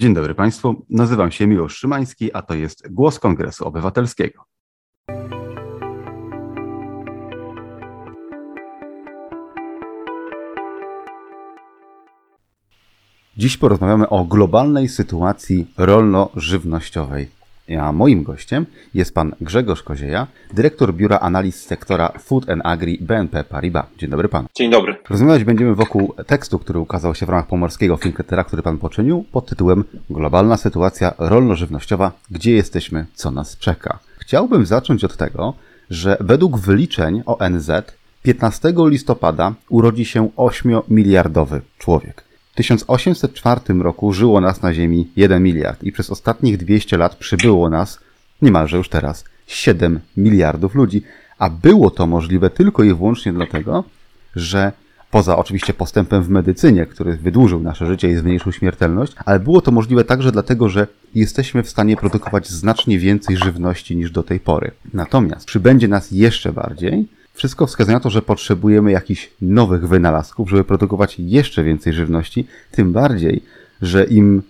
Dzień dobry Państwu, nazywam się Miłosz Szymański, a to jest Głos Kongresu Obywatelskiego. Dziś porozmawiamy o globalnej sytuacji rolno-żywnościowej. A moim gościem jest pan Grzegorz Kozieja, dyrektor Biura Analiz Sektora Food and Agri BNP Paribas. Dzień dobry panu. Dzień dobry. Rozmawiać będziemy wokół tekstu, który ukazał się w ramach pomorskiego Finketera, który pan poczynił, pod tytułem Globalna sytuacja rolno-żywnościowa. Gdzie jesteśmy? Co nas czeka? Chciałbym zacząć od tego, że według wyliczeń ONZ 15 listopada urodzi się 8-miliardowy człowiek. W 1804 roku żyło nas na Ziemi 1 miliard i przez ostatnich 200 lat przybyło nas, niemalże już teraz, 7 miliardów ludzi, a było to możliwe tylko i wyłącznie dlatego, że poza oczywiście postępem w medycynie, który wydłużył nasze życie i zmniejszył śmiertelność, ale było to możliwe także dlatego, że jesteśmy w stanie produkować znacznie więcej żywności niż do tej pory. Natomiast przybędzie nas jeszcze bardziej, wszystko wskazuje na to, że potrzebujemy jakichś nowych wynalazków, żeby produkować jeszcze więcej żywności, tym bardziej, że im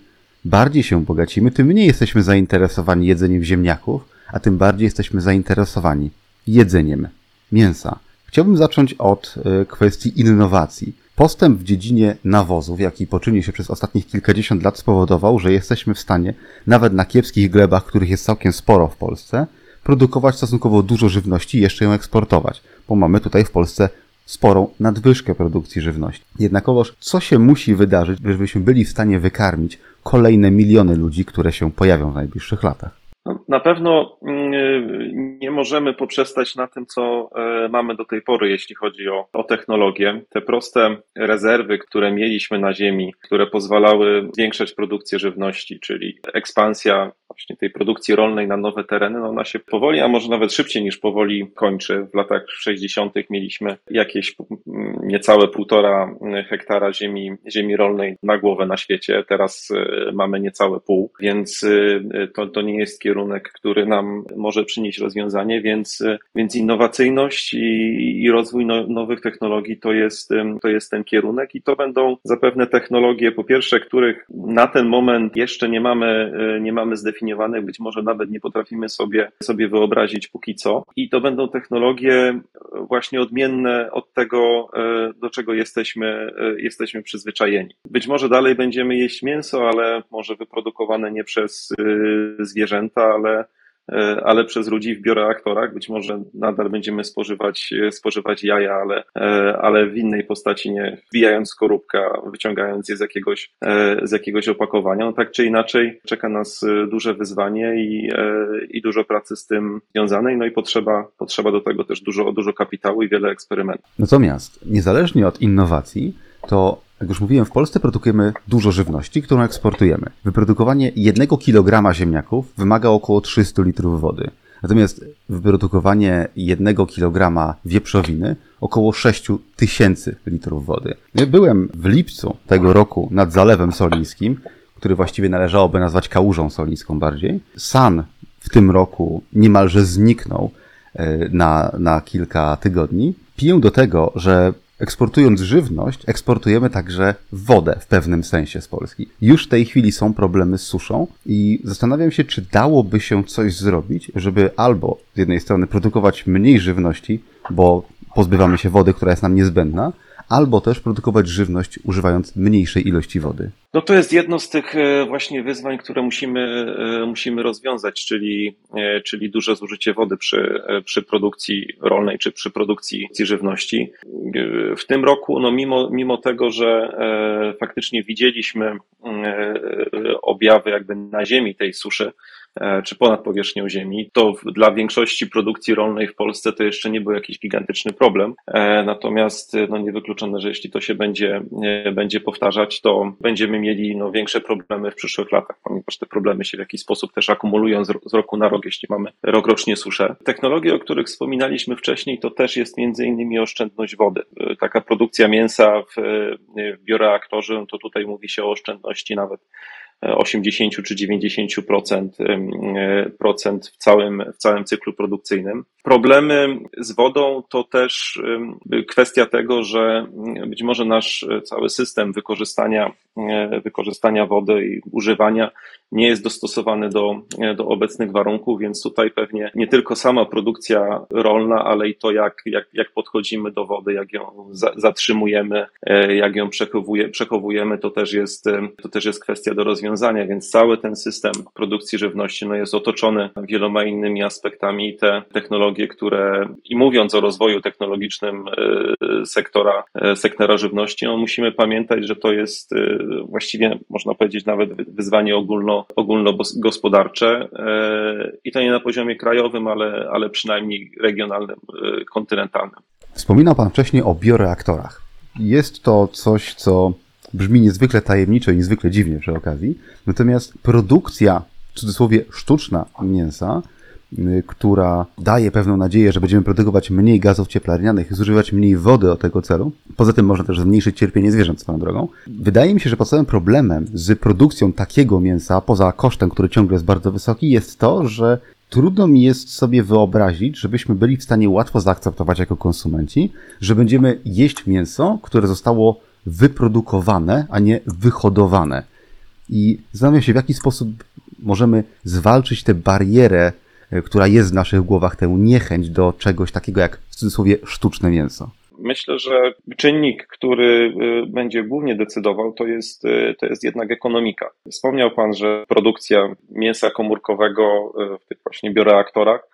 bardziej się bogacimy, tym mniej jesteśmy zainteresowani jedzeniem ziemniaków, a tym bardziej jesteśmy zainteresowani jedzeniem mięsa. Chciałbym zacząć od e, kwestii innowacji. Postęp w dziedzinie nawozów, jaki poczynił się przez ostatnich kilkadziesiąt lat, spowodował, że jesteśmy w stanie, nawet na kiepskich glebach, których jest całkiem sporo w Polsce, produkować stosunkowo dużo żywności i jeszcze ją eksportować, bo mamy tutaj w Polsce sporą nadwyżkę produkcji żywności. Jednakowoż, co się musi wydarzyć, żebyśmy byli w stanie wykarmić kolejne miliony ludzi, które się pojawią w najbliższych latach? No, na pewno mm, nie możemy poprzestać na tym, co e, mamy do tej pory, jeśli chodzi o, o technologię. Te proste rezerwy, które mieliśmy na Ziemi, które pozwalały zwiększać produkcję żywności, czyli ekspansja właśnie tej produkcji rolnej na nowe tereny, no ona się powoli, a może nawet szybciej niż powoli kończy. W latach 60. mieliśmy jakieś niecałe półtora hektara ziemi, ziemi rolnej na głowę na świecie. Teraz e, mamy niecałe pół, więc e, to, to nie jest kierunek, który nam może przynieść rozwiązanie, więc, e, więc innowacyjność i, i rozwój no, nowych technologii to jest, to jest ten kierunek i to będą zapewne technologie, po pierwsze, których na ten moment jeszcze nie mamy, nie mamy zdefiniowanych być może nawet nie potrafimy sobie, sobie wyobrazić póki co. I to będą technologie właśnie odmienne od tego, do czego jesteśmy, e, jesteśmy przyzwyczajeni. Być może dalej będziemy jeść mięso, ale może wyprodukowane nie przez e, zwierzęta, ale ale przez ludzi w bioreaktorach. Być może nadal będziemy spożywać, e, spożywać jaja, ale, e, ale w innej postaci, nie wbijając skorupka, wyciągając je z jakiegoś, z jakiegoś opakowania. No tak czy inaczej czeka nas duże wyzwanie i, i dużo pracy z tym związanej, no i potrzeba, potrzeba do tego też dużo, dużo kapitału i wiele eksperymentów. Natomiast niezależnie od innowacji, to jak już mówiłem, w Polsce produkujemy dużo żywności, którą eksportujemy. Wyprodukowanie jednego kilograma ziemniaków wymaga około 300 litrów wody. Natomiast wyprodukowanie jednego kilograma wieprzowiny około 6 tysięcy litrów wody. Byłem w lipcu tego roku nad Zalewem Solińskim, który właściwie należałoby nazwać kałużą solińską bardziej. San w tym roku niemalże zniknął e, na, na kilka tygodni. Piję do tego, że Eksportując żywność, eksportujemy także wodę w pewnym sensie z Polski. Już w tej chwili są problemy z suszą i zastanawiam się, czy dałoby się coś zrobić, żeby albo z jednej strony produkować mniej żywności, bo pozbywamy się wody, która jest nam niezbędna, albo też produkować żywność używając mniejszej ilości wody. No to jest jedno z tych e, właśnie wyzwań, które musimy, e, musimy rozwiązać, czyli, e, czyli duże zużycie wody przy, przy produkcji rolnej czy przy produkcji żywności. W tym roku, no mimo, mimo tego, że faktycznie widzieliśmy objawy jakby na ziemi tej suszy, czy ponad powierzchnią ziemi, to dla większości produkcji rolnej w Polsce to jeszcze nie był jakiś gigantyczny problem. E, natomiast no niewykluczone, że jeśli to się będzie, będzie powtarzać, to będziemy mieli no, większe problemy w przyszłych latach, ponieważ te problemy się w jakiś sposób też akumulują z roku na rok, jeśli mamy rokrocznie suszę. Technologie, o których wspominaliśmy wcześniej, to też jest między innymi oszczędność wody. E, taka produkcja mięsa w, w bioreaktorze, to tutaj mówi się o oszczędności nawet 80 czy 90% procent w całym, w całym cyklu produkcyjnym. Problemy z wodą to też kwestia tego, że być może nasz cały system wykorzystania wykorzystania wody i używania nie jest dostosowany do, do obecnych warunków, więc tutaj pewnie nie tylko sama produkcja rolna, ale i to, jak, jak, jak podchodzimy do wody, jak ją za, zatrzymujemy, jak ją przechowuje, przechowujemy, to też, jest, to też jest kwestia do rozwiązania, więc cały ten system produkcji żywności no, jest otoczony wieloma innymi aspektami. I te technologie, które i mówiąc o rozwoju technologicznym sektora, sektora żywności, no, musimy pamiętać, że to jest właściwie można powiedzieć nawet wyzwanie ogólno, ogólnogospodarcze e, i to nie na poziomie krajowym, ale, ale przynajmniej regionalnym, e, kontynentalnym. Wspominał Pan wcześniej o bioreaktorach. Jest to coś, co brzmi niezwykle tajemniczo i niezwykle dziwnie przy okazji. Natomiast produkcja, w cudzysłowie sztuczna mięsa, która daje pewną nadzieję, że będziemy produkować mniej gazów cieplarnianych i zużywać mniej wody do tego celu. Poza tym można też zmniejszyć cierpienie zwierząt swoją drogą. Wydaje mi się, że podstawowym problemem z produkcją takiego mięsa, poza kosztem, który ciągle jest bardzo wysoki, jest to, że trudno mi jest sobie wyobrazić, żebyśmy byli w stanie łatwo zaakceptować jako konsumenci, że będziemy jeść mięso, które zostało wyprodukowane, a nie wyhodowane. I zastanawiam się, w jaki sposób możemy zwalczyć tę barierę, która jest w naszych głowach, tę niechęć do czegoś takiego jak w cudzysłowie sztuczne mięso. Myślę, że czynnik, który y, będzie głównie decydował, to jest, y, to jest jednak ekonomika. Wspomniał Pan, że produkcja mięsa komórkowego w tych właśnie bioreaktorach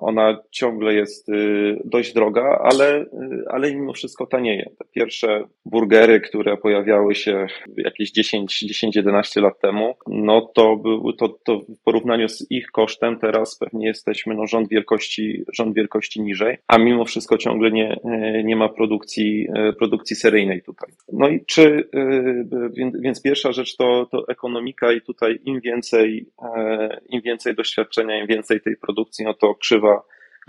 ona ciągle jest y, dość droga, ale, y, ale mimo wszystko tanieje. Te pierwsze burgery, które pojawiały się jakieś 10-11 lat temu, no to, był, to, to w porównaniu z ich kosztem teraz pewnie jesteśmy no, rząd, wielkości, rząd wielkości niżej, a mimo wszystko ciągle nie, y, nie ma produkcji, produkcji seryjnej tutaj. No i czy, więc pierwsza rzecz to, to ekonomika i tutaj im więcej, im więcej doświadczenia, im więcej tej produkcji, no to krzywa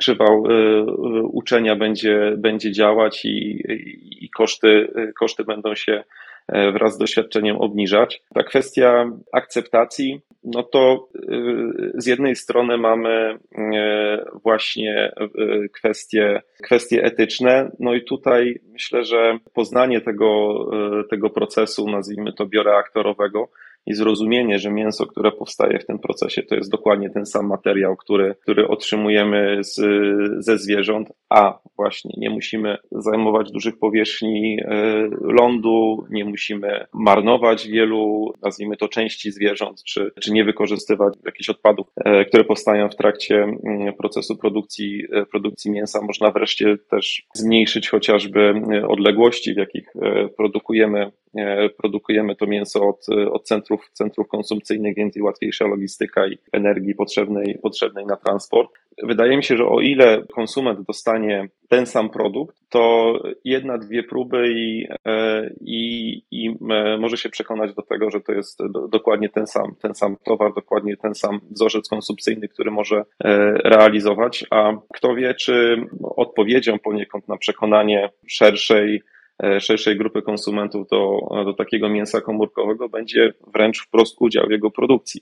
krzywa y, y, uczenia będzie, będzie działać i, i koszty, koszty będą się e, wraz z doświadczeniem obniżać. Ta kwestia akceptacji, no to y, z jednej strony mamy e, właśnie kwestie, kwestie etyczne, no i tutaj myślę, że poznanie tego, tego procesu, nazwijmy to bioreaktorowego, i zrozumienie, że mięso, które powstaje w tym procesie, to jest dokładnie ten sam materiał, który, który otrzymujemy z, ze zwierząt, a właśnie nie musimy zajmować dużych powierzchni e, lądu, nie musimy marnować wielu, nazwijmy to, części zwierząt, czy, czy nie wykorzystywać jakichś odpadów, e, które powstają w trakcie mm, procesu produkcji, e, produkcji mięsa. Można wreszcie też zmniejszyć chociażby odległości, w jakich produkujemy produkujemy to mięso od, od centrów, centrów konsumpcyjnych, więc i łatwiejsza logistyka i energii potrzebnej, potrzebnej na transport. Wydaje mi się, że o ile konsument dostanie ten sam produkt, to jedna, dwie próby i, e, i, i e, może się przekonać do tego, że to jest dokładnie ten sam, ten sam towar, dokładnie ten sam wzorzec konsumpcyjny, który może realizować, a kto wie, czy odpowiedzią poniekąd na przekonanie szerszej E, szerszej grupy konsumentów do, do takiego mięsa komórkowego będzie wręcz wprost udział w jego produkcji.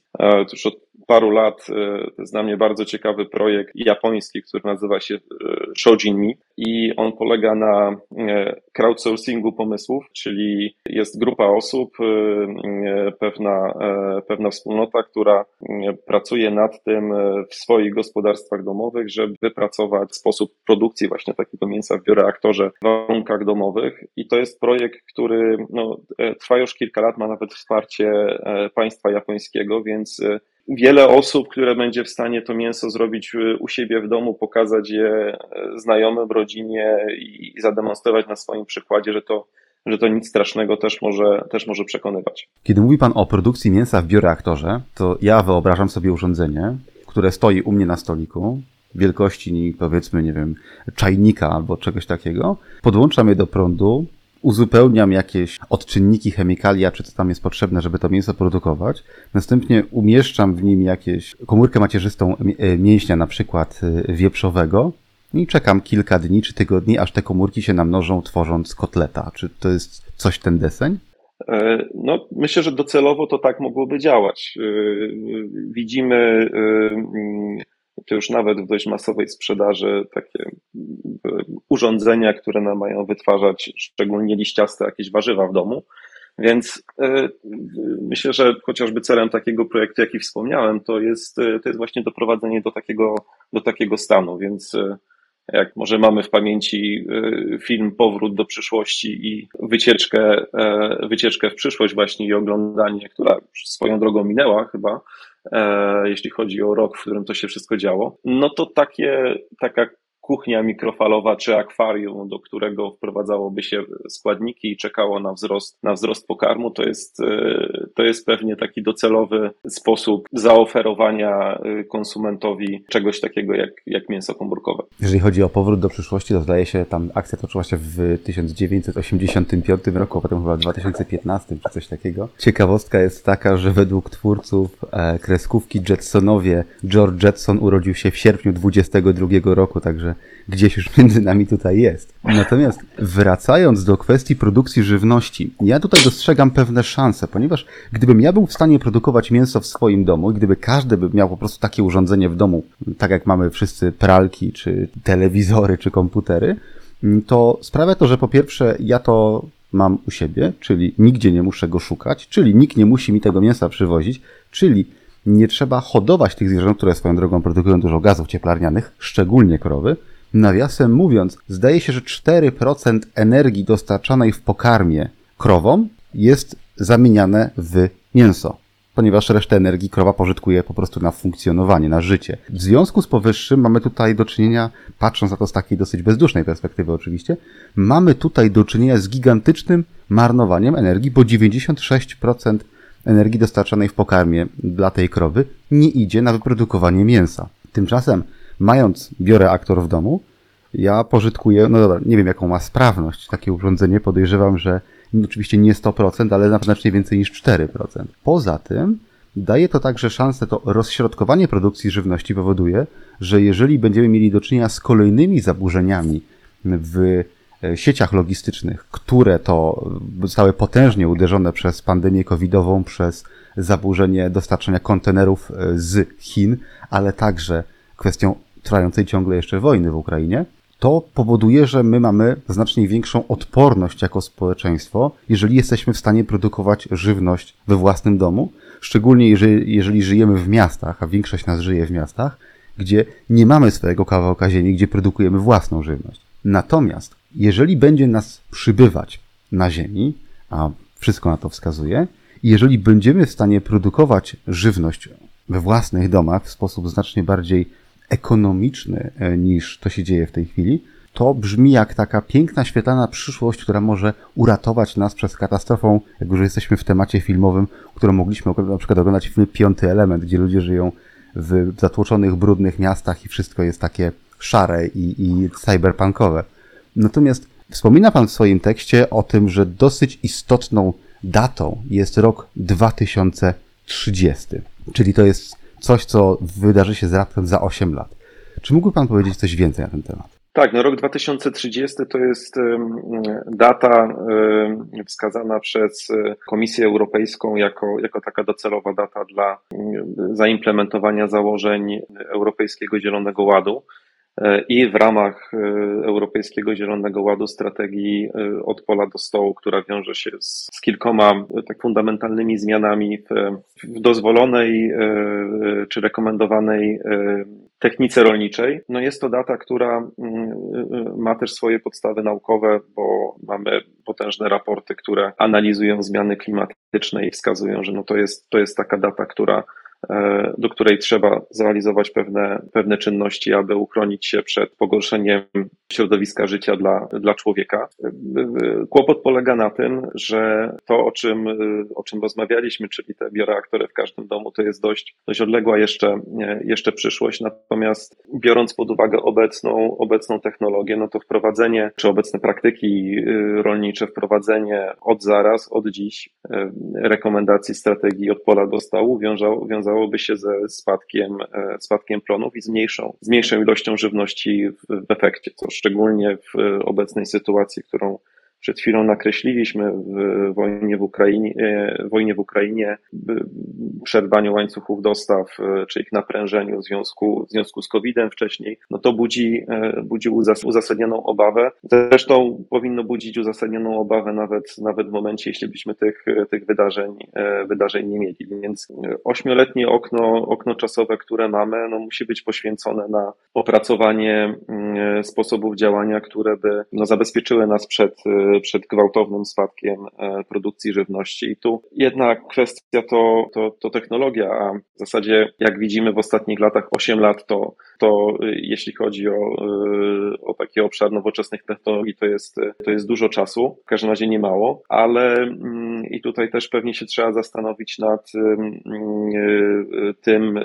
Już od paru lat e, to jest dla mnie bardzo ciekawy projekt japoński, który nazywa się e, Shojin Mi i on polega na crowdsourcingu pomysłów, czyli jest grupa osób, pewna, pewna wspólnota, która pracuje nad tym w swoich gospodarstwach domowych, żeby wypracować sposób produkcji właśnie takiego mięsa w bioreaktorze w warunkach domowych. I to jest projekt, który no, e, trwa już kilka lat, ma nawet wsparcie e, państwa japońskiego, więc e, wiele osób, które będzie w stanie to mięso zrobić u siebie w domu, pokazać je znajomym, rodzinie i zademonstrować na swoim przykładzie, że to, że to nic strasznego też może, też może przekonywać. Kiedy mówi Pan o produkcji mięsa w bioreaktorze, to ja wyobrażam sobie urządzenie, które stoi u mnie na stoliku, wielkości, powiedzmy, nie wiem, czajnika albo czegoś takiego. Podłączam je do prądu, uzupełniam jakieś odczynniki, chemikalia, czy co tam jest potrzebne, żeby to mięso produkować. Następnie umieszczam w nim jakieś komórkę macierzystą e, mięśnia, na przykład e, wieprzowego. I czekam kilka dni czy tygodni, aż te komórki się namnożą, tworząc kotleta. Czy to jest coś ten deseń? E, no, myślę, że docelowo to tak mogłoby działać. Widzimy to już nawet w dość masowej sprzedaży takie e, urządzenia, które nam mają wytwarzać szczególnie liściaste jakieś warzywa w domu. Więc myślę, że chociażby celem takiego projektu, jaki wspomniałem, to jest, to jest właśnie doprowadzenie do takiego, do takiego stanu. Więc jak może mamy w pamięci film Powrót do przyszłości i wycieczkę, e, wycieczkę w przyszłość właśnie i oglądanie, która swoją drogą minęła chyba, e, jeśli chodzi o rok, w którym to się wszystko działo, no to takie, taka kuchnia mikrofalowa czy akwarium, do którego wprowadzałoby się składniki i czekało na wzrost, na wzrost pokarmu, to jest, e, to jest pewnie taki docelowy sposób zaoferowania e, konsumentowi czegoś takiego jak, jak mięso komórkowe. Jeżeli chodzi o powrót do przyszłości, to zdaje się, tam akcja toczyła się w 1985 roku, a potem chyba w 2015 czy coś takiego. Ciekawostka jest taka, że według twórców e, kreskówki Jetsonowie George Jetson urodził się w sierpniu 22 roku, także gdzieś już między nami tutaj jest. Natomiast wracając do kwestii produkcji żywności, ja tutaj dostrzegam pewne szanse, ponieważ gdybym ja był w stanie produkować mięso w swoim domu, gdyby każdy by miał po prostu takie urządzenie w domu, tak jak mamy wszyscy pralki, czy telewizory, czy komputery, to sprawia to, że po pierwsze ja to mam u siebie, czyli nigdzie nie muszę go szukać, czyli nikt nie musi mi tego mięsa przywozić, czyli nie trzeba hodować tych zwierząt, które swoją drogą produkują dużo gazów cieplarnianych, szczególnie krowy. Nawiasem mówiąc, zdaje się, że 4% energii dostarczanej w pokarmie krowom jest zamieniane w mięso, ponieważ resztę energii krowa pożytkuje po prostu na funkcjonowanie, na życie. W związku z powyższym mamy tutaj do czynienia, patrząc na to z takiej dosyć bezdusznej perspektywy oczywiście, mamy tutaj do czynienia z gigantycznym marnowaniem energii, bo 96% energii dostarczanej w pokarmie dla tej krowy nie idzie na wyprodukowanie mięsa. Tymczasem, mając bioreaktor w domu, ja pożytkuję, no dobra, nie wiem jaką ma sprawność takie urządzenie, podejrzewam, że oczywiście nie 100%, ale na znacznie więcej niż 4%. Poza tym, daje to także szansę, to rozśrodkowanie produkcji żywności powoduje, że jeżeli będziemy mieli do czynienia z kolejnymi zaburzeniami w sieciach logistycznych, które to zostały potężnie uderzone przez pandemię covidową, przez zaburzenie dostarczania kontenerów e, z Chin, ale także kwestią trwającej ciągle jeszcze wojny w Ukrainie, to powoduje, że my mamy znacznie większą odporność jako społeczeństwo, jeżeli jesteśmy w stanie produkować żywność we własnym domu, szczególnie jeżeli, jeżeli żyjemy w miastach, a większość nas żyje w miastach, gdzie nie mamy swojego kawałka ziemi, gdzie produkujemy własną żywność. Natomiast jeżeli będzie nas przybywać na Ziemi, a wszystko na to wskazuje, i jeżeli będziemy w stanie produkować żywność we własnych domach w sposób znacznie bardziej ekonomiczny e, niż to się dzieje w tej chwili, to brzmi jak taka piękna, świetlana przyszłość, która może uratować nas przed katastrofą, jak już jesteśmy w temacie filmowym, którą mogliśmy na przykład oglądać film Piąty Element, gdzie ludzie żyją w zatłoczonych, brudnych miastach i wszystko jest takie szare i, i cyberpunkowe. Natomiast wspomina Pan w swoim tekście o tym, że dosyć istotną datą jest rok 2030, czyli to jest coś, co wydarzy się raptem za 8 lat. Czy mógłby Pan powiedzieć coś więcej na ten temat? Tak, no rok 2030 to jest data wskazana przez e, Komisję Europejską jako, jako taka docelowa data dla zaimplementowania założeń Europejskiego Zielonego Ładu. E, i w ramach e, Europejskiego Zielonego Ładu strategii e, od pola do stołu, która wiąże się z, z kilkoma tak fundamentalnymi zmianami w, w dozwolonej czy rekomendowanej technice rolniczej. No jest to data, która mm, ma też swoje podstawy naukowe, bo mamy potężne raporty, które analizują zmiany klimatyczne i wskazują, że no to jest, to jest taka data, która E, do której trzeba zrealizować pewne, pewne czynności, aby uchronić się przed pogorszeniem środowiska życia dla, dla człowieka. Kłopot polega na tym, że to, o czym, o czym rozmawialiśmy, czyli te bioreaktory w każdym domu, to jest dość, dość odległa jeszcze, jeszcze przyszłość. Natomiast biorąc pod uwagę obecną, obecną technologię, no to wprowadzenie, czy obecne praktyki rolnicze, wprowadzenie od zaraz, od dziś rekomendacji strategii od pola do stołu wiązało, wiązałoby się ze spadkiem, e, spadkiem plonów i z mniejszą, z mniejszą ilością żywności w, w efekcie, co szczególnie w obecnej sytuacji, którą przed chwilą nakreśliliśmy w wojnie w Ukrainie, wojnie w Ukrainie przerwaniu łańcuchów dostaw, czy ich naprężeniu w związku, w związku z COVID-em wcześniej, no to budzi, budzi uzasadnioną obawę. Zresztą powinno budzić uzasadnioną obawę nawet, nawet w momencie, jeśli byśmy tych, tych wydarzeń, wydarzeń nie mieli. Więc ośmioletnie okno, okno czasowe, które mamy, no musi być poświęcone na opracowanie mm, sposobów działania, które by no, zabezpieczyły nas przed, przed gwałtownym spadkiem produkcji żywności. I tu jedna kwestia to, to, to technologia, a w zasadzie jak widzimy w ostatnich latach, 8 lat to, to jeśli chodzi o, o taki obszar nowoczesnych technologii, to jest, to jest dużo czasu, w każdym razie nie mało, ale mm, i tutaj też pewnie się trzeba zastanowić nad mm, tym,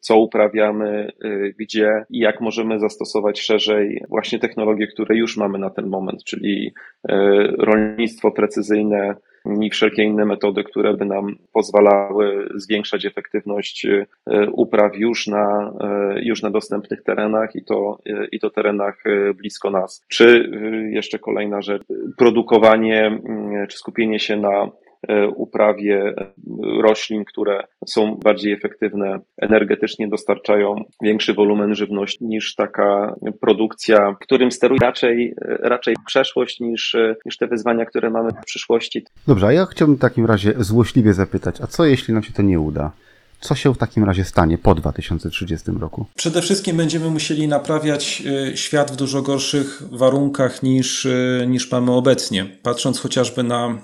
co uprawiamy, gdzie i jak możemy zastosować szerzej właśnie technologie, które już mamy na ten moment, czyli rolnictwo precyzyjne, i wszelkie inne metody, które by nam pozwalały zwiększać efektywność e, upraw już na, e, już na dostępnych terenach i to, e, i to terenach blisko nas. Czy jeszcze kolejna rzecz, produkowanie mm, czy skupienie się na uprawie roślin, które są bardziej efektywne energetycznie, dostarczają większy wolumen żywności niż taka produkcja, którym steruje raczej, raczej przeszłość niż, niż te wyzwania, które mamy w przyszłości. Dobrze, a ja chciałbym w takim razie złośliwie zapytać, a co jeśli nam się to nie uda? Co się w takim razie stanie po 2030 roku? Przede wszystkim będziemy musieli naprawiać y, świat w dużo gorszych warunkach niż, y, niż mamy obecnie. Patrząc chociażby na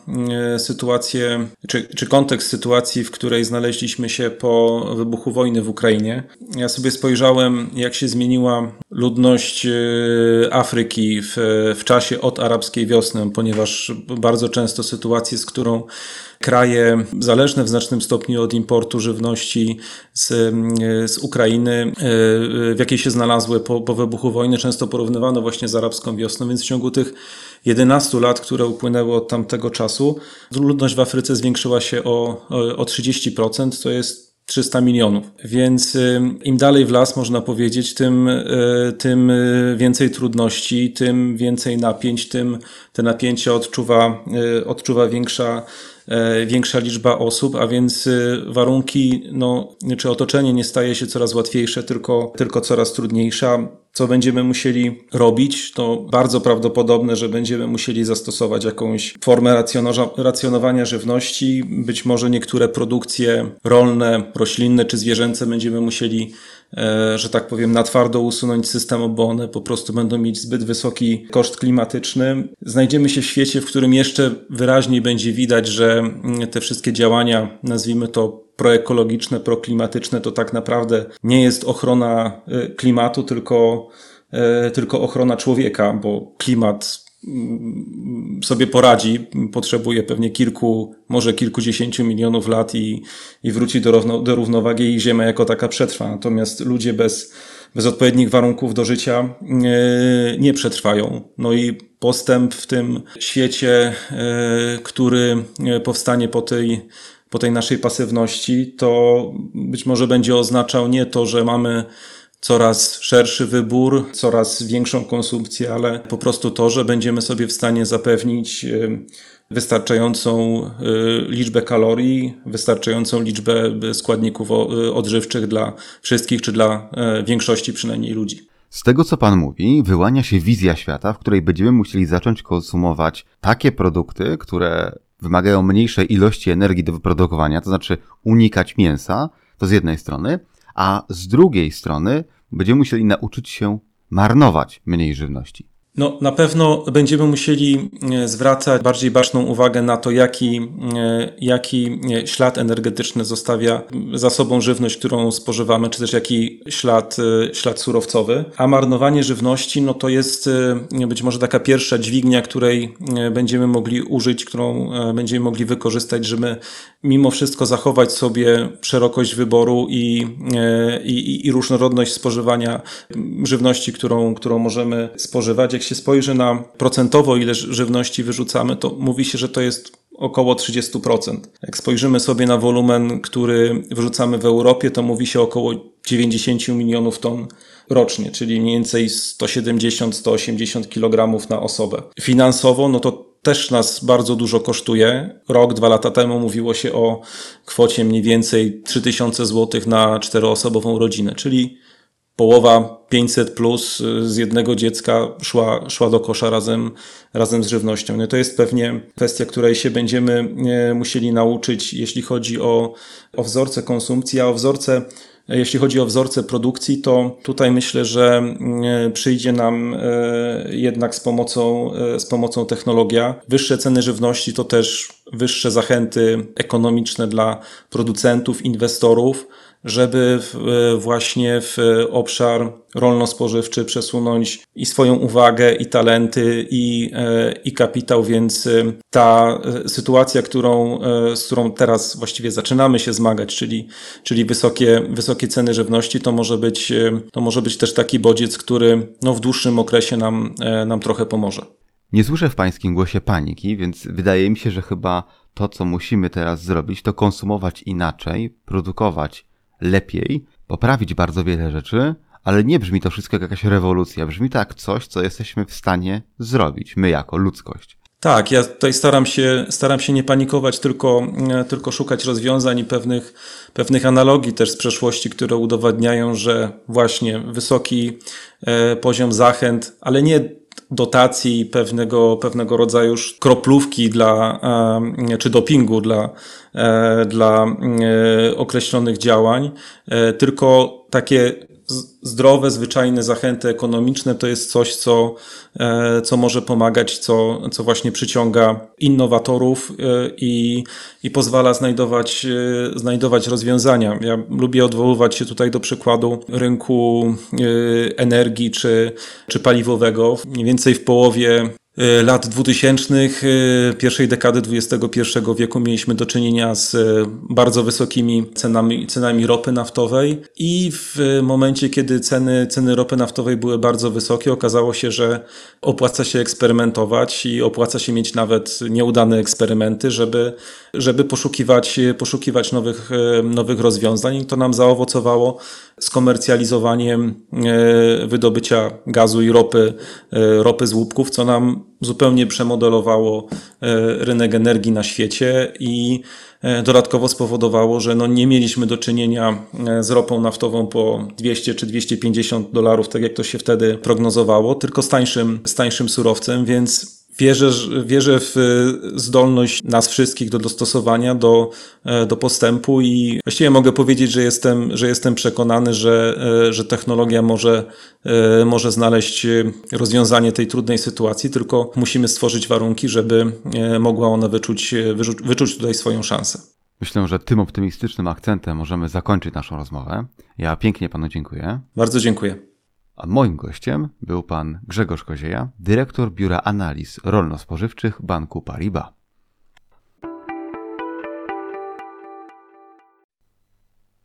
y, sytuację, czy, czy kontekst sytuacji, w której znaleźliśmy się po wybuchu wojny w Ukrainie. Ja sobie spojrzałem, jak się zmieniła ludność Afryki w, w czasie od arabskiej wiosny, ponieważ bardzo często sytuację, z którą kraje zależne w znacznym stopniu od importu żywności z, z Ukrainy, e, w jakiej się znalazły po, po wybuchu wojny, często porównywano właśnie z arabską wiosną, więc w ciągu tych 11 lat, które upłynęły od tamtego czasu, ludność w Afryce zwiększyła się o, o 30%, to jest 300 milionów. Więc y, im dalej w las, można powiedzieć, tym, y, tym więcej trudności, tym więcej napięć, tym te napięcie odczuwa, y, odczuwa większa większa liczba osób, a więc y, warunki, no, czy otoczenie nie staje się coraz łatwiejsze, tylko, tylko coraz trudniejsze. Co będziemy musieli robić, to bardzo prawdopodobne, że będziemy musieli zastosować jakąś formę racjonowania żywności. Być może niektóre produkcje rolne, roślinne czy zwierzęce będziemy musieli E, że tak powiem, na twardo usunąć system, bo one po prostu będą mieć zbyt wysoki koszt klimatyczny. Znajdziemy się w świecie, w którym jeszcze wyraźniej będzie widać, że mm, te wszystkie działania, nazwijmy to proekologiczne, proklimatyczne, to tak naprawdę nie jest ochrona e, klimatu, tylko, e, tylko ochrona człowieka, bo klimat sobie poradzi, potrzebuje pewnie kilku, może kilkudziesięciu milionów lat i, i wróci do, równo, do równowagi i Ziemia jako taka przetrwa. Natomiast ludzie bez, bez odpowiednich warunków do życia nie, nie przetrwają. No i postęp w tym świecie, e, który powstanie po tej, po tej naszej pasywności, to być może będzie oznaczał nie to, że mamy coraz szerszy wybór, coraz większą konsumpcję, ale po prostu to, że będziemy sobie w stanie zapewnić e, wystarczającą e, liczbę kalorii, wystarczającą liczbę składników e, odżywczych dla wszystkich, czy dla większości przynajmniej ludzi. Z tego, co Pan mówi, wyłania się wizja świata, w której będziemy musieli zacząć konsumować takie produkty, które wymagają mniejszej ilości energii do wyprodukowania, to znaczy unikać mięsa, to z jednej strony, a z drugiej strony będziemy musieli nauczyć się marnować mniej żywności. No, na pewno będziemy musieli e, zwracać bardziej baczną uwagę na to, jaki, e, jaki e, ślad energetyczny zostawia za sobą żywność, którą spożywamy, czy też jaki ślad, ślad surowcowy. A marnowanie żywności, no to jest być może taka pierwsza dźwignia, której będziemy mogli użyć, którą będziemy mogli wykorzystać, żeby mimo wszystko zachować sobie szerokość wyboru i, i, i różnorodność spożywania żywności, którą, którą możemy spożywać. Jak się spojrzy na procentowo, ile żywności wyrzucamy, to mówi się, że to jest około 30%. Jak spojrzymy sobie na wolumen, który wyrzucamy w Europie, to mówi się około 90 milionów ton rocznie, czyli mniej więcej 170-180 kg na osobę. Finansowo, no to też nas bardzo dużo kosztuje. Rok, dwa lata temu mówiło się o kwocie mniej więcej 3000 zł na czteroosobową rodzinę, czyli połowa 500 plus z jednego dziecka szła, szła do kosza razem, razem z żywnością. No to jest pewnie kwestia, której się będziemy e, musieli nauczyć, jeśli chodzi o, o wzorce konsumpcji, a o wzorce jeśli chodzi o wzorce produkcji, to tutaj myślę, że mm, przyjdzie nam e, jednak z pomocą, e, z pomocą technologia. Wyższe ceny żywności to też wyższe zachęty ekonomiczne dla producentów, inwestorów żeby w, właśnie w obszar rolno-spożywczy przesunąć i swoją uwagę, i talenty, i, e, i kapitał, więc e, ta e, sytuacja, którą, z którą teraz właściwie zaczynamy się zmagać, czyli, czyli wysokie, wysokie ceny żywności, to może być, to może być też taki bodziec, który no, w dłuższym okresie nam, nam trochę pomoże. Nie słyszę w pańskim głosie paniki, więc wydaje mi się, że chyba to, co musimy teraz zrobić, to konsumować inaczej, produkować lepiej, poprawić bardzo wiele rzeczy, ale nie brzmi to wszystko jak jakaś rewolucja. Brzmi to jak coś, co jesteśmy w stanie zrobić, my jako ludzkość. Tak, ja tutaj staram się, staram się nie panikować, tylko, e, tylko szukać rozwiązań i pewnych, pewnych analogii też z przeszłości, które udowadniają, że właśnie wysoki e, poziom zachęt, ale nie dotacji, pewnego, pewnego rodzaju kroplówki dla, e, czy dopingu dla, e, dla e, określonych działań, tylko takie zdrowe, zwyczajne zachęty ekonomiczne to jest coś, co, e, co może pomagać, co, co właśnie przyciąga innowatorów e, i, i pozwala znajdować, e, znajdować rozwiązania. Ja lubię odwoływać się tutaj do przykładu rynku energii czy, czy paliwowego. Mniej więcej w połowie lat 2000, e, pierwszej dekady XXI wieku mieliśmy do czynienia z e, bardzo wysokimi cenami, cenami ropy naftowej. I w momencie, kiedy ceny, ceny ropy naftowej były bardzo wysokie, okazało się, że opłaca się eksperymentować i opłaca się mieć nawet nieudane eksperymenty, żeby, żeby poszukiwać, poszukiwać nowych, nowych rozwiązań. I to nam zaowocowało skomercjalizowaniem wydobycia gazu i ropy, ropy z łupków, co nam zupełnie przemodelowało e, rynek energii na świecie i e, dodatkowo spowodowało, że no nie mieliśmy do czynienia e, z ropą naftową po 200 czy 250 dolarów, tak jak to się wtedy prognozowało, tylko z tańszym, z tańszym surowcem, więc Wierzę, wierzę w e, zdolność nas wszystkich do dostosowania, do, e, do postępu i właściwie mogę powiedzieć, że jestem, że jestem przekonany, że, e, że technologia może, może znaleźć rozwiązanie tej trudnej sytuacji, tylko musimy stworzyć warunki, żeby mogła ona wyczuć, wyczuć tutaj swoją szansę. Myślę, że tym optymistycznym akcentem możemy zakończyć naszą rozmowę. Ja pięknie panu dziękuję. Bardzo dziękuję. A moim gościem był pan Grzegorz Kozieja, dyrektor Biura Analiz Rolno-Spożywczych Banku Paribas.